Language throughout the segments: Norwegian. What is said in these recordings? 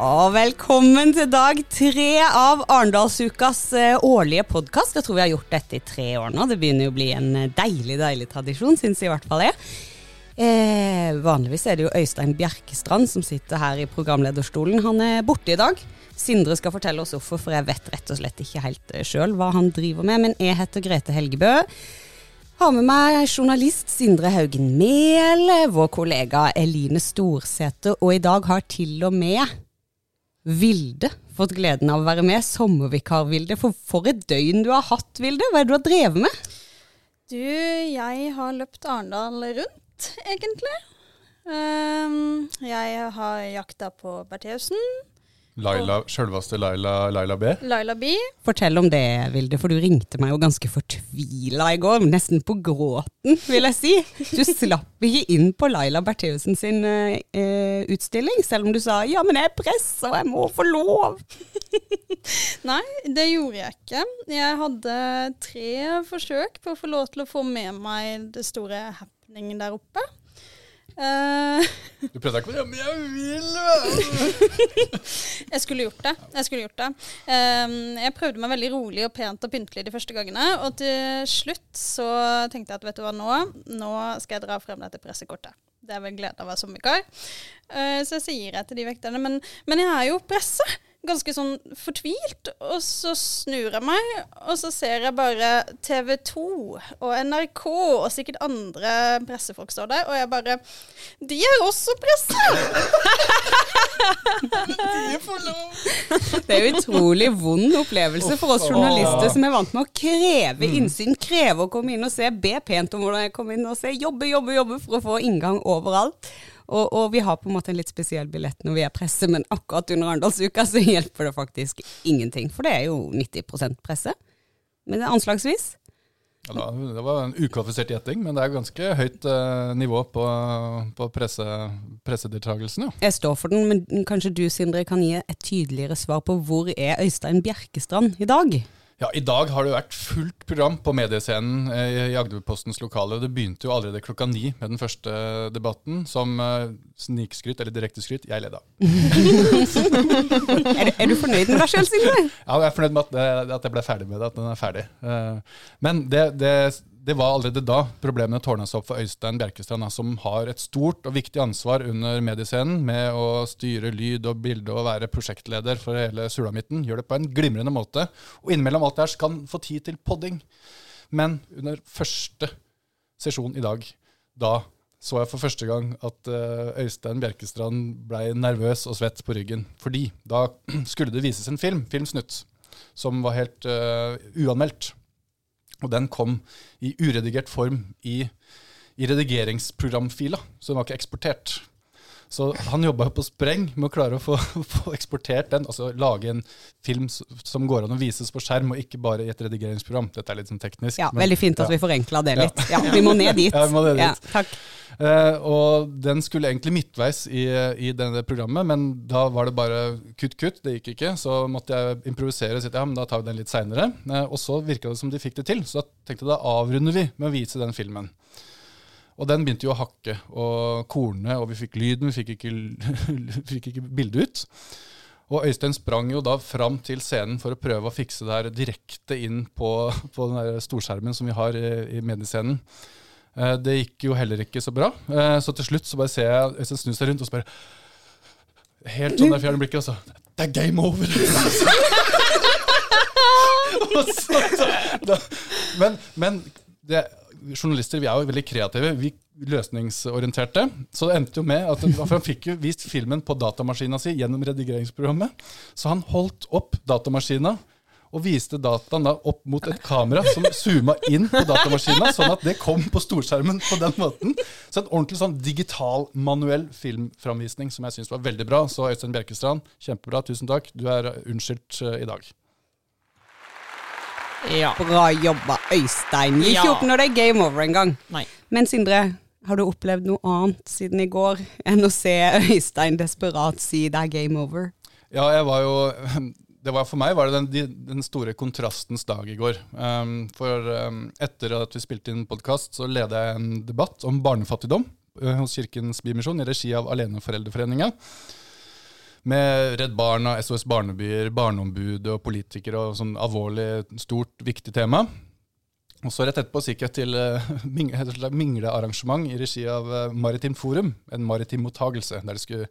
Og velkommen til dag tre av Arendalsukas eh, årlige podkast. Jeg tror vi har gjort dette i tre år nå. Det begynner jo å bli en eh, deilig, deilig tradisjon, syns i hvert fall jeg. Eh, vanligvis er det jo Øystein Bjerkestrand som sitter her i programlederstolen. Han er borte i dag. Sindre skal fortelle oss hvorfor, for jeg vet rett og slett ikke helt eh, sjøl hva han driver med. Men jeg heter Grete Helgebø. Har med meg journalist Sindre Haugen Mehl, vår kollega Eline Storsæter, og i dag har til og med Vilde fått gleden av å være med. Sommervikar-Vilde. For, for et døgn du har hatt, Vilde. Hva er det du har drevet med? Du, jeg har løpt Arendal rundt, egentlig. Um, jeg har jakta på Bertheussen. Laila, Sjølveste Laila, Laila B. Laila B. Fortell om det, Vilde, for du ringte meg jo ganske fortvila i går. Nesten på gråten, vil jeg si. Du slapp ikke inn på Laila Bertheussen sin eh, utstilling, selv om du sa 'ja, men jeg er pressa, og jeg må få lov'. Nei, det gjorde jeg ikke. Jeg hadde tre forsøk på å få lov til å få med meg det store happeningen der oppe. Uh, du prøvde ikke på det, men jeg vil Jeg skulle gjort det. Jeg skulle gjort det. Um, jeg prøvde meg veldig rolig og pent og pyntelig de første gangene. Og til slutt så tenkte jeg at vet du hva nå, nå skal jeg dra frem dette pressekortet. Det er vel gleden av å være sommervikar. Uh, så jeg sier jeg til de vekterne, men, men jeg er jo presse ganske sånn fortvilt. Og så snur jeg meg, og så ser jeg bare TV 2 og NRK og sikkert andre pressefolk står der, og jeg bare De er også presse! de får lov! Det er jo utrolig vond opplevelse for oss journalister som er vant med å kreve mm. innsyn, kreve å komme inn og se, be pent om hvordan jeg kom inn og se, jobbe, jobbe, jobbe for å få inngang overalt. Og, og, vi har på en måte en litt spesiell billett når vi er presse, men akkurat under Arendalsuka så hjelper det faktisk ingenting. For det er jo 90% presse. Men det er anslagsvis. Ja, det var en ukvalifisert gjetting, men det er ganske høyt eh, nivå på, på presse, pressedeltakelsen. Ja. Jeg står for den, men kanskje du Sindre kan gi et tydeligere svar på hvor er Øystein Bjerkestrand i dag? Ja, I dag har det vært fullt program på mediescenen eh, i Agderpostens lokale. Det begynte jo allerede klokka ni med den første debatten, som uh, snikskryt, eller direkteskryt, jeg leda. er, er, du fornøyd med deg sjøl, Sindre? Ja, jeg er fornøyd med at, det, at, jeg ble ferdig med det, at den er ferdig. Men det, det det var allerede da problemene tårna seg opp for Øystein Bjerkestrand, som har et stort og viktig ansvar under mediescenen med å styre lyd og bilde og være prosjektleder for hele Sulamitten. Gjør det på en glimrende måte. Og innimellom alt det her skal han få tid til podding. Men under første sesjon i dag, da så jeg for første gang at eh, Øystein Bjerkestrand ble nervøs og svett på ryggen. Fordi da skulle det vises en film, Filmsnutt, som var helt uh, uanmeldt. Og den kom i uredigert form i, i redigeringsprogramfila, så den var ikke eksportert. Så han jobba på spreng med å klare å få, få, eksportert den, altså lage en film som går an å vises på skjerm, og ikke bare i et redigeringsprogram. Dette er litt sånn teknisk. Ja, men, Veldig fint at ja. vi forenkla det litt. Ja. ja. vi må ned dit. Ja, vi må ned dit. Ja, takk. Uh, og den skulle egentlig midtveis i, i denne programmet, men da var det bare kutt, kutt. Det gikk ikke. Så måtte jeg improvisere og si ja, men da tar vi den litt seinere. Uh, og så virka det som de fikk det til, så da tenkte jeg da avrunder vi med å vise den filmen. Og den begynte jo å hakke og korne, og vi fikk lyden, vi fikk ikke, fikk ikke bildet ut. Og Øystein sprang jo da fram til scenen for å prøve å fikse det her direkte inn på, på den der storskjermen som vi har i, i mediescenen. Eh, det gikk jo heller ikke så bra. Eh, så til slutt så bare ser jeg Øystein snu seg rundt og spør Helt sånn der fjerne blikket, og så Det er game over! så, da, men, men det, journalister vi er jo veldig kreative. Vi løsningsorienterte. Så det endte jo med at han fikk jo vist filmen på datamaskina si gjennom redigeringsprogrammet. Så han holdt opp datamaskina og viste dataen da opp mot et kamera som zooma inn på datamaskina, sånn at det kom på storskjermen på den måten. Så en ordentlig sånn digital, manuell filmframvisning som jeg syns var veldig bra. Så Øystein Bjerkestrand, kjempebra. Tusen takk. Du er unnskyldt uh, i dag. Ja. Bra jobba, Øystein. Gikk ja. opp når det er game over en gang. Nei. Men Sindre, har du opplevd noe annet siden i går enn å se Øystein desperat si det er game over? Ja, jeg var jo det var, For meg var det den, den store kontrastens dag i går. Um, for um, etter at vi spilte inn podkast, så leda jeg en debatt om barnefattigdom uh, hos Kirkens Bymisjon i regi av Aleneforeldreforeninga. Med Redd Barna, SOS Barnebyer, Barneombud og politikere og sånn alvorlig, stort, viktig tema. Og så Rett etterpå gikk jeg til et minglearrangement i regi av Maritim Maritimt Forum. En maritim mottagelse, der de skulle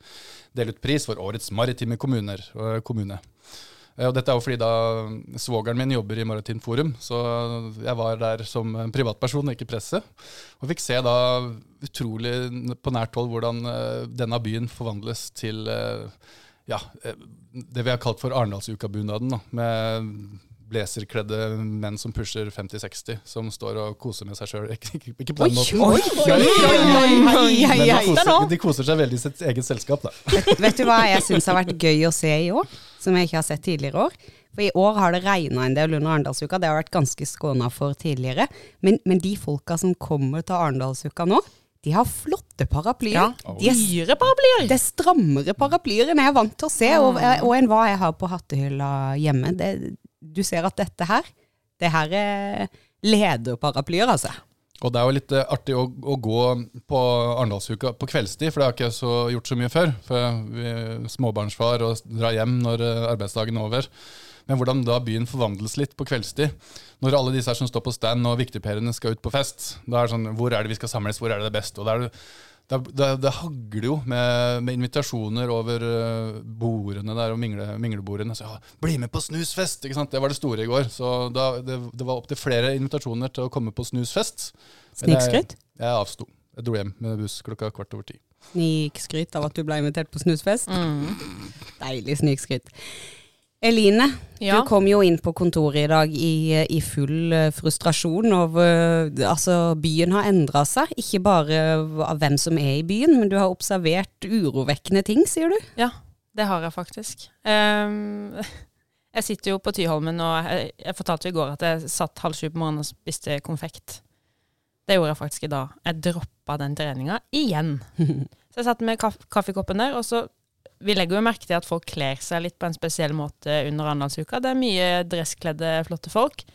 dele ut pris for årets maritime kommuner, uh, kommune. Og dette er jo fordi da svogeren min jobber i Maritimt Forum, så jeg var der som privatperson, ikke presse. Og fikk se da utrolig på nært hold hvordan denne byen forvandles til ja, det vi har kalt for Arendalsukabunaden. Med blazerkledde menn som pusher 50-60, som står og koser med seg sjøl. Ikke, på den måten. Men de koser, seg veldig i sitt eget selskap, da. Vet, vet du hva jeg syns har vært gøy å se i år, som jeg ikke har sett tidligere år? For I år har det regna en del under Arendalsuka, det har vært ganske skåna for tidligere. Men, men, de folka som kommer til Arendalsuka nå, de har flotte paraplyer. Ja, de er dyre paraplyer. Det er strammere paraplyer enn jeg er vant til å se, og, og enn hva jeg har på hattehylla hjemme. Det, du ser at dette her, det her er lederparaplyer, altså. Og det er jo litt uh, artig å, å, gå på Arendalsuka på kveldstid, for det har ikke jeg så, gjort så mye før. For vi er småbarnsfar og drar hjem når uh, arbeidsdagen er over. Men hvordan da byen forvandles litt på kveldstid. Når alle disse her som står på stand og viktigperene skal ut på fest. Da er det sånn, Hvor er det vi skal samles, hvor er det det beste? Og da er det det, det, det, hagler jo med, med invitasjoner over uh, bordene der og mingle, minglebordene. Så, ja, 'Bli med på snusfest!' ikke sant? Det var det store i går. Så da, det, det var opptil flere invitasjoner til å komme på snusfest. Snikskryt? Jeg, jeg avsto. Jeg dro hjem med buss klokka kvart over ti. Snikskryt av at du ble invitert på snusfest? Mm. Deilig snikskryt. Eline, ja. du kom jo inn på kontoret i dag i, i full uh, frustrasjon over uh, Altså, byen har endra seg. Ikke bare av hvem som er i byen, men du har observert urovekkende ting, sier du? Ja, det har jeg faktisk. Um, jeg sitter jo på Tyholmen, og jeg, jeg fortalte jo i går at jeg satt halv sju på morgenen og spiste konfekt. Det gjorde jeg faktisk i dag. Jeg droppa den treninga igjen. Så jeg satt med kaff kaffekoppen der, og så vi legger jo merke til at folk kler seg litt på en spesiell måte under Arendalsuka. Det er mye dresskledde, flotte folk.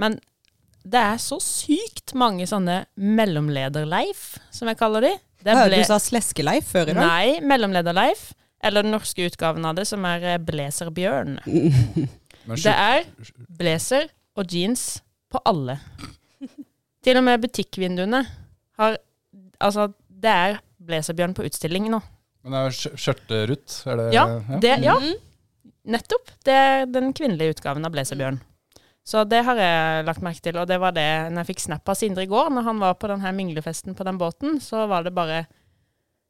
Men det er så sykt mange sånne mellomleder-Leif, som jeg kaller de. Det ble... Du sa Sleske-Leif før i dag? Nei, mellomleder-Leif. Eller den norske utgaven av det, som er blazer-bjørn. det er blazer og jeans på alle. Til og med butikkvinduene har Altså, det er Blazerbjørn på utstilling nå. Men det er skjørterutt? Er det Ja, det, ja. Mm. nettopp. Det er den kvinnelige utgaven av Blazerbjørn. Så det har jeg lagt merke til, og det var det når jeg fikk snap av Sindre i går, når han var på den her minglefesten på den båten, så var det bare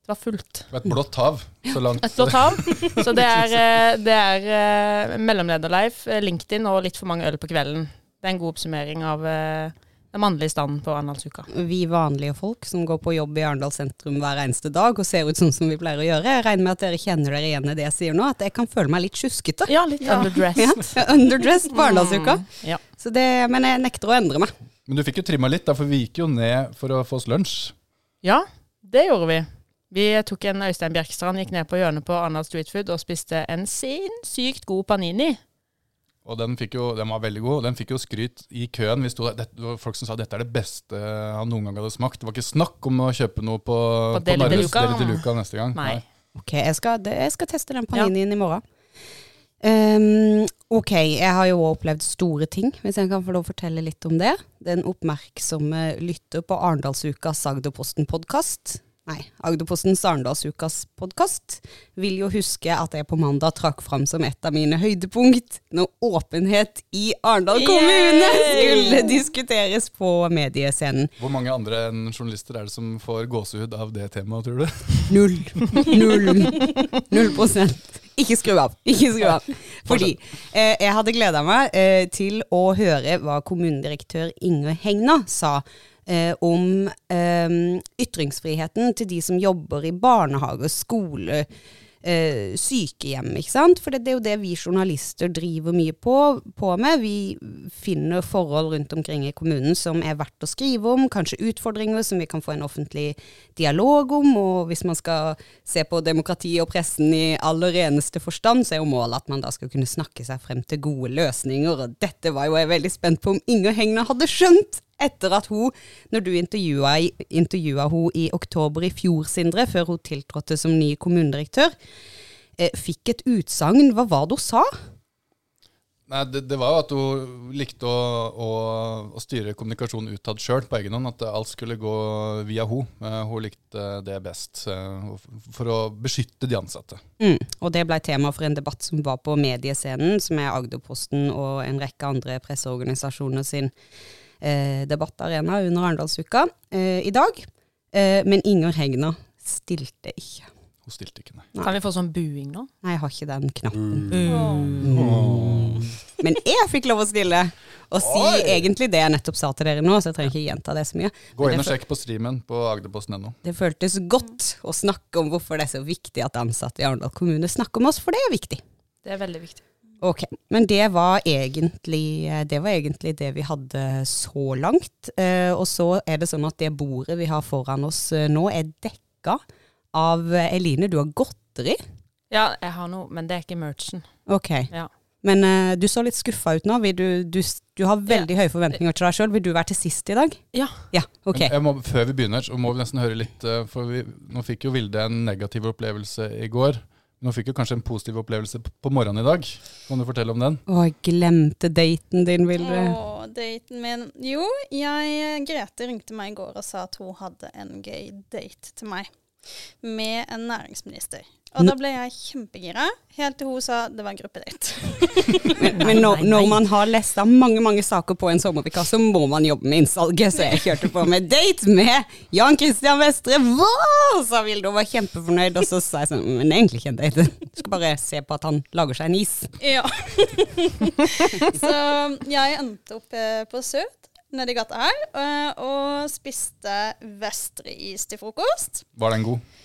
Det var fullt. Et blått hav så langt. Et blått hav. Så det er, eh, det er uh, mellomlederleif, eh, LinkedIn og litt for mange øl på kvelden. Det er en god oppsummering av uh, den mannlige standen på Arendalsuka. Vi vanlige folk som går på jobb i Arendal sentrum hver eneste dag og ser ut sånn som vi pleier å gjøre. Jeg regner med at dere kjenner dere igjen i det jeg sier nå, at jeg kan føle meg litt sjuskete. Ja, litt ja. underdressed. Ja, underdressed på Arendalsuka. Mm, ja. men jeg nekter å endre meg. Men du fikk jo trimma litt, da, for vi gikk jo ned for å få oss lunsj. Ja, det gjorde vi. Vi tok en Øystein Bjerkstrand, gikk ned på hjørnet på Arendal Street Food og spiste en sinnssykt god panini. Og den, jo, den, var veldig god. Den fikk jo skryt i køen. Vi stod, det, det var folk som sa dette er det beste han noen gang hadde smakt. Det var ikke snakk om å kjøpe noe på, på, på Narves Deli de Luca neste gang. Nei. Nei. Ok, jeg skal, jeg skal, teste den paninien ja. i morgen. Um, ok, jeg har jo opplevd store ting, hvis jeg kan få lov å fortelle litt om det. Den oppmerksomme lytter på Arendalsukas Agderposten-podkast Nei, Agderpostens Arendalsukas podkast vil jo huske at jeg på mandag trakk fram som et av mine høydepunkt når åpenhet i Arendal kommune skulle diskuteres på mediescenen. Hvor mange andre enn journalister er det som får gåsehud av det temaet, tror du? Null. Null. Null prosent. Ikke skru av. Ikke skru av. Fordi eh, jeg hadde gleda meg eh, til å høre hva kommunedirektør Inger Hegna sa eh, om eh, ytringsfriheten til de som jobber i barnehage, skole, eh, sykehjem. ikke sant? For det, det, er jo det vi journalister driver mye på, på, med. Vi finner forhold rundt omkring i kommunen som er verdt å skrive om, kanskje utfordringer som vi kan få en offentlig dialog om. Og hvis man skal se på demokrati og pressen i aller reneste forstand, så er jo målet at man da skal kunne snakke seg frem til gode løsninger. Og dette var jo jeg veldig spent på om Inger Hegna hadde skjønt etter at hun, når du intervjua, hun i oktober i fjor, Sindre, før hun tiltrådte som ny kommunedirektør, eh, fikk et utsagn. Hva var det hun sa? Nei, det, det var jo at hun likte å, å, å styre kommunikasjonen utad sjøl på egen hånd. At alt skulle gå via hun. Eh, Hun likte det best eh, for å beskytte de ansatte. Mm. Og det ble tema for en debatt som var på mediescenen, som er Agderposten og en rekke andre presseorganisasjoner sin debattarena under Arendalsuka eh, i dag. Eh, men Inger Hegna stilte ikke. Hun stilte ikke, nei. Kan vi få sånn buing nå? Nei, jeg har ikke den knappen. Men jeg fikk lov å stille, og si Oi! egentlig det jeg nettopp sa til dere nå, så jeg trenger ikke gjenta det så mye. Gå inn og sjekk på streamen på agderposten.no. Det føltes godt å snakke om hvorfor det er så viktig at ansatte i Arendal kommune snakker med oss, for det er viktig. Det er veldig viktig. Ok, men det var egentlig det, var egentlig det vi hadde så langt. Eh, og så er det sånn at det bordet vi har foran oss eh, nå, er dekka av eh, Eline, du har godteri. Ja, jeg har noe, men det er ikke merchen. Ok, Ja. men eh, du så litt skuffa ut nå. Vil du, du, du har veldig høye forventninger til deg sjøl. Vil du være til sist i dag? Ja. Ja, ok. Jeg må, før vi begynner, så må vi nesten høre litt eh, For vi, nå fikk jo Vilde en negativ opplevelse i går. Nå fikk jo kanskje en positiv opplevelse på morgenen i dag. Kan du fortelle om den? Å, jeg glemte daten din, Vilde. Å, daten min. Jo, jeg, Grete ringte meg i går og sa at hun hadde en gøy date til meg. Med en næringsminister. Og da ble jeg kjempegira, helt til hun sa det var en gruppedate. Men, men når, når man har lesta mange mange saker på en sommervikar, så må man jobbe med innsalget. Så jeg kjørte på med date med Jan Christian Vestre. Wow! sa Vilde og var kjempefornøyd. Og så sa jeg sånn Men egentlig ikke en date. Du skal bare se på at han lager seg en is. Ja. så jeg endte opp eh, på Søt nedi gata her eh, og spiste Vestre-is til frokost. Var den god?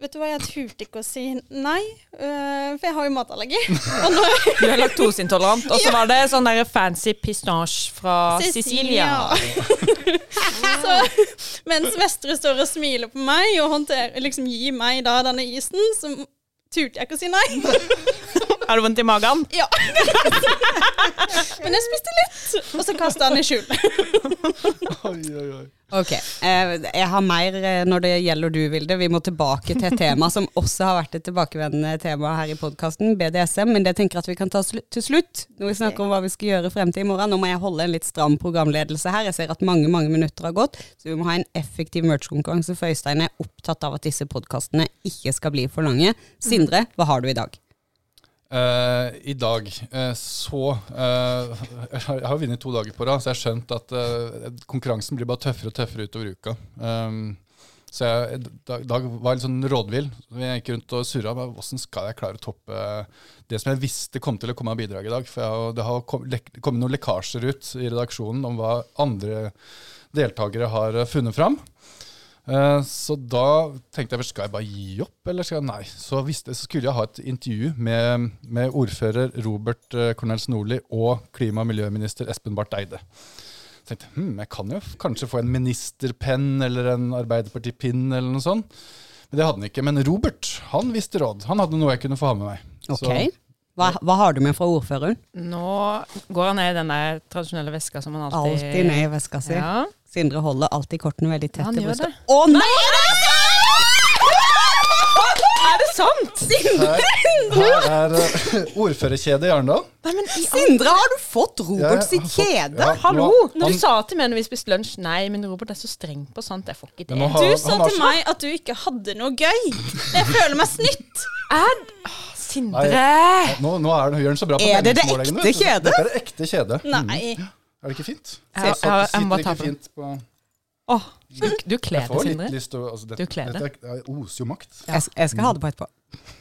Vet du hva, jeg turte ikke å si nei, eh, for jeg har jo matallergi. Du er laktoseintolerant. Og så var det sånn der fancy pistasje fra Sicilia. så, mens Vestre står og smiler på meg og håndterer, liksom gir meg da denne isen, så turte jeg ikke å si nei. Har du vondt i magen? Ja. Men jeg spiste litt, og så kasta han i skjul. Oi, oi, oi. Ok, eh, jeg har mer eh, når det gjelder du, Vilde. Vi må tilbake til et tema som også har vært et tilbakevendende tema her i podkasten, BDSM. Men det tenker jeg at vi kan ta til slutt, når vi snakker om hva vi skal gjøre frem til i morgen. Nå må jeg holde en litt stram programledelse her. Jeg ser at mange mange minutter har gått, så vi må ha en effektiv merch-konkurranse. For Øystein er opptatt av at disse podkastene ikke skal bli for lange. Sindre, hva har du i dag? Eh, I dag uh, så uh, Jeg har- vunnet to dager på rad, så jeg har skjønt at konkurransen blir bare tøffere og tøffere utover uka. Um, så jeg dag, dag var litt sånn rådvill. Jeg gikk rundt og surra. Hvordan skal jeg klare å toppe det som jeg visste kom til å komme av bidrag i dag? For jeg, det har kommet noen lekkasjer ut i redaksjonen om hva andre deltakere har funnet fram. Eh, Så da tenkte jeg først, skal jeg bare gi opp, eller skal jeg nei? Så, visste, så skulle jeg ha et intervju med, med ordfører Robert eh, Cornels Nordli og klima- og miljøminister Espen Barth Eide. Så tenkte jeg, hm, jeg kan jo kanskje få en ministerpenn eller en Arbeiderpartipinn eller noe sånt. Men det hadde han ikke. Men Robert, han visste råd. Han hadde noe jeg kunne få ha med meg. Ok. Så, Hva, hva har du med fra ordføreren? Nå går han ned i den der tradisjonelle veska som han alltid Alltid ned i veska si. Ja. Sindre holder alltid kortene veldig tett til brystet. Å nei! Er det sant? her, her er ordførerkjedet i Arendal. Nei, men Sindre, har du fått Robert sitt fått- kjede? ja, Hallo! nå- Når han- du sa til meg når vi spiste lunsj Nei, men Robert er så streng på sånt. Jeg får ikke det. Har- Du sa til meg at du ikke hadde noe gøy. Jeg føler meg snytt. Er Sindre! Sindre! Nå, nå er den, gjør den så bra på Er det det ekte kjedet? Dette er det ekte kjede. Nei. Er det ikke fint? Jeg- jeg- jeg, jeg må ta ikke på den. fint på Åh, du, du kler Jeg det, får litt Sindre. lyst til å altså, det, Du kler det. Dette er- oser jo makt. Jeg, jeg skal ha det på etterpå.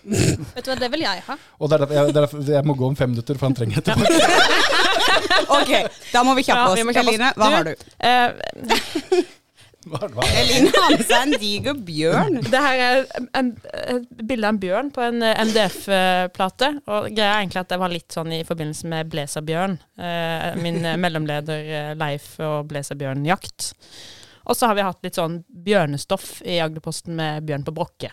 Vet du hva, det vil jeg ha. Og er derfor jeg, derfor jeg må gå om fem minutter, for han trenger etterpå. Ok, da må vi kjappe Ja, oss. vi må kjappe oss. Eline, hva Du- har du? Eh, Eline har med seg en diger bjørn. det her er en, et bilde av en bjørn på en eh, MDF-plate. Og greia er egentlig at det var litt sånn i forbindelse med Blazabjørn. Eh, min eh, mellomleder Leif og Blazabjørn-jakt. Og så har vi hatt litt sånn bjørnestoff i Agderposten med bjørn på brokke.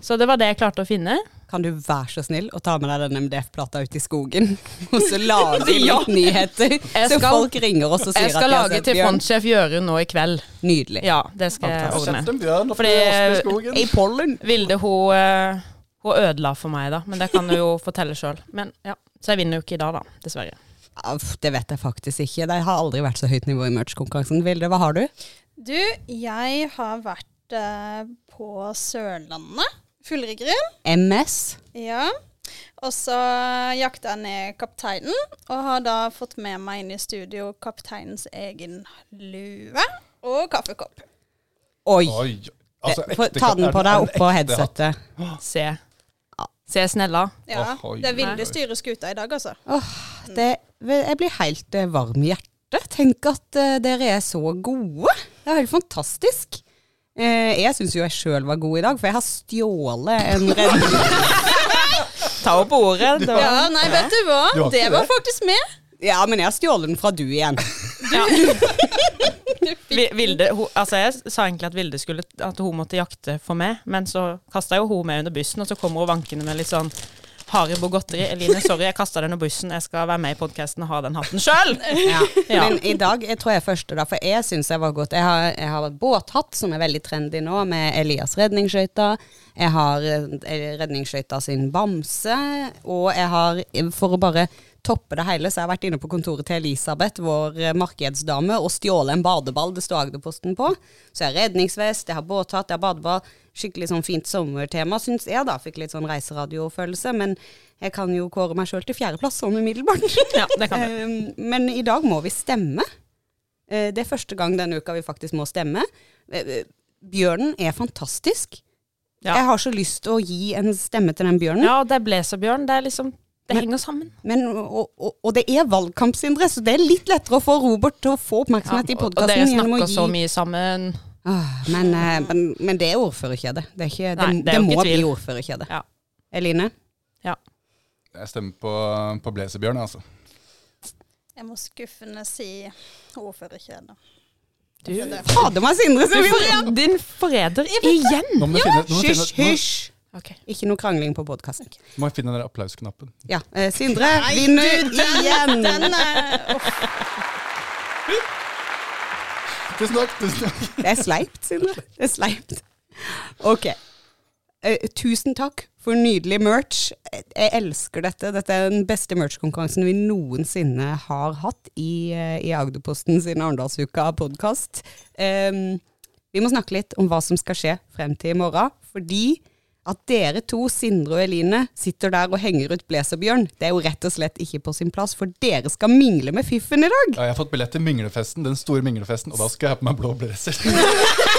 Så det var det jeg klarte å finne. Kan du være så snill å ta med deg den MDF-plata ut i skogen, og så lage Ja. litt nyheter? Skal, Så folk ringer oss og sier Jeg skal at de har lage sett til bjørn. frontsjef Jørund nå i kveld. Nydelig. Ja, det skal jeg Jeg ordne. sett en bjørn oppe Fordi- i skogen. I pollen. Vilde hun, eh, Hun ødela for meg, da, men det kan du jo fortelle sjøl. Ja, så jeg vinner jo ikke i dag, da. Dessverre. Det vet jeg faktisk ikke. Det har aldri vært så høyt nivå i merch-konkurransen. Vilde, hva har du? Du, jeg har vært uh, på Sørlandet. Fullriggeren. MS. Ja. Og så jakta jeg ned kapteinen, og har da fått med meg inn i studio kapteinens egen lue og kaffekopp. Oi. Oi. Altså, Eh, ekte Ta den på deg oppå headsetet. Se. Se snella. Ja, Åh, det er Vilde oi. skuta i dag, altså. Det, jeg blir helt eh, varm i hjertet. Tenk at eh, dere er så gode. Det er helt fantastisk. Eh, jeg syns jo jeg sjøl var god i dag, for jeg har stjålet en redning. Ta opp ordet. Det var- Ja, nei, vet du hva? Du Det var det? faktisk med. Ja, men jeg har stjålet den fra du igjen. Ja. Vilde, hun, altså jeg sa egentlig at Vilde skulle At hun måtte jakte for meg, men så kasta jo hun meg under bussen, og så kommer hun vankende med litt sånn Haribo godteri. Eline, sorry, jeg kasta den under bussen. Jeg skal være med i podkasten og ha den hatten sjøl. Ja. Ja. Men i dag jeg tror jeg første, da, for jeg syns jeg var godt. Jeg har, jeg har båthatt som er veldig trendy nå, med Elias redningsskøyta. Jeg har eh, redningsskøyta sin bamse, og jeg har, for å bare toppe det hele, så jeg har vært inne på kontoret til Elisabeth, vår eh, markedsdame, og stjålet en badeball det står Agderposten på. Så jeg har redningsvest, jeg har båthatt, jeg har badeball. Skikkelig sånn fint sommertema, syns jeg da. Fikk litt sånn reiseradiofølelse. Men jeg kan jo kåre meg sjøl til fjerdeplass sånn umiddelbart. Ja, det kan du. Eh, Men i dag må vi stemme. Eh, Det er første gang denne uka vi faktisk må stemme. Eh, Bjørnen er fantastisk. Ja. Jeg har så lyst til å gi en stemme til den bjørnen. Ja, det er Blazerbjørn. Det er liksom Det Men- henger sammen. Men, og, og, og det er valgkamp, Sindre, så det er litt lettere å få Robert til å få oppmerksomhet i og, og dere podkasten gjennom å snakker gi så mye sammen. Åh, men, eh, men, men det er ordførerkjede. Det, er ikke, det, Nei, det, er det må ikke bli ordførerkjede. Ja. Eline? Jeg stemmer på, på Blazerbjørn, altså. Jeg må skuffende si ordførerkjede. Du, Fader meg, Sindre! din forræder igjen! Hysj, hysj! Ok. Ikke noe krangling på podkasten. må jeg finne den applausknappen. Ja, eh, Sindre vinner igjen! Den er Tusen takk! tusen takk. Det er sleipt, Sindre. Det er sleipt. Ok. Eh, tusen takk for nydelig merch. Jeg elsker dette. Dette er den beste merch-konkurransen vi noensinne har hatt i, eh, i Agderposten sin Arendalsuka-podkast. vi må snakke litt om hva som skal skje frem til i morgen. Fordi at dere to, Sindre og Eline, sitter der og henger ut Blazerbjørn, det er jo rett og slett ikke på sin plass, for dere skal mingle med Fiffen i dag. Ja, jeg har fått billett til minglefesten, den store minglefesten, og da skal jeg ha på meg blå blazer.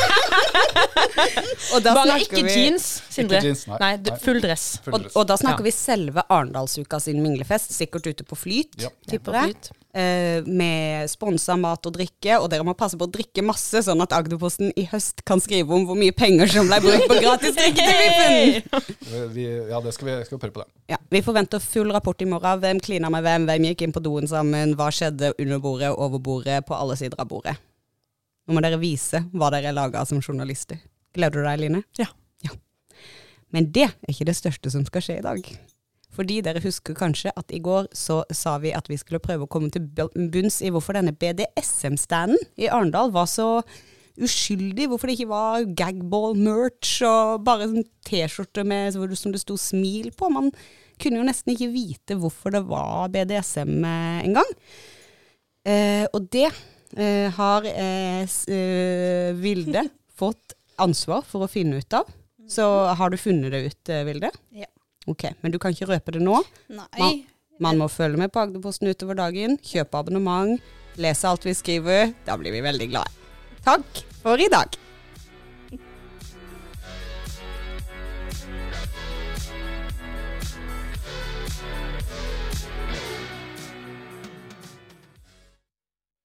Og da Bare ikke vi- jeans, Sindre. Ikke jeans, nei. Nei. full dress. Full Og, dress. og da snakker Ja. vi selve Arendalsuka sin minglefest, sikkert ute på Flyt, Ja. tipper jeg. Flyt. Eh, med sponsa mat og drikke, og dere må passe på å drikke masse, sånn at Agderposten i høst kan skrive om hvor mye penger som ble brukt på gratis drikke til Vippen! Vi, ja, det skal vi, skal vi prøve på det. Ja, vi forventer full rapport i morgen. Hvem klina med hvem, hvem gikk inn på doen sammen, hva skjedde under bordet, over bordet, på alle sider av bordet. Nå må dere vise hva dere er laga som journalister. Gleder du deg, Line? Ja. Men det er ikke det største som skal skje i dag. Fordi dere husker kanskje at i går så sa vi at vi skulle prøve å komme til bunns i hvorfor denne BDSM-standen i Arendal var så uskyldig. Hvorfor det ikke var gagball-merch og bare sånn T-skjorte som det sto smil på. Man kunne jo nesten ikke vite hvorfor det var BDSM eh, engang. Eh, og det har eh, eh, Vilde fått ansvar for å finne ut av. Så har du funnet det ut, eh, Vilde? Ja. Ok, Men du kan ikke røpe det nå. Nei. Man må følge med på Agderposten utover dagen, kjøpe abonnement, lese alt vi skriver. Da blir vi veldig glade. Takk for i dag.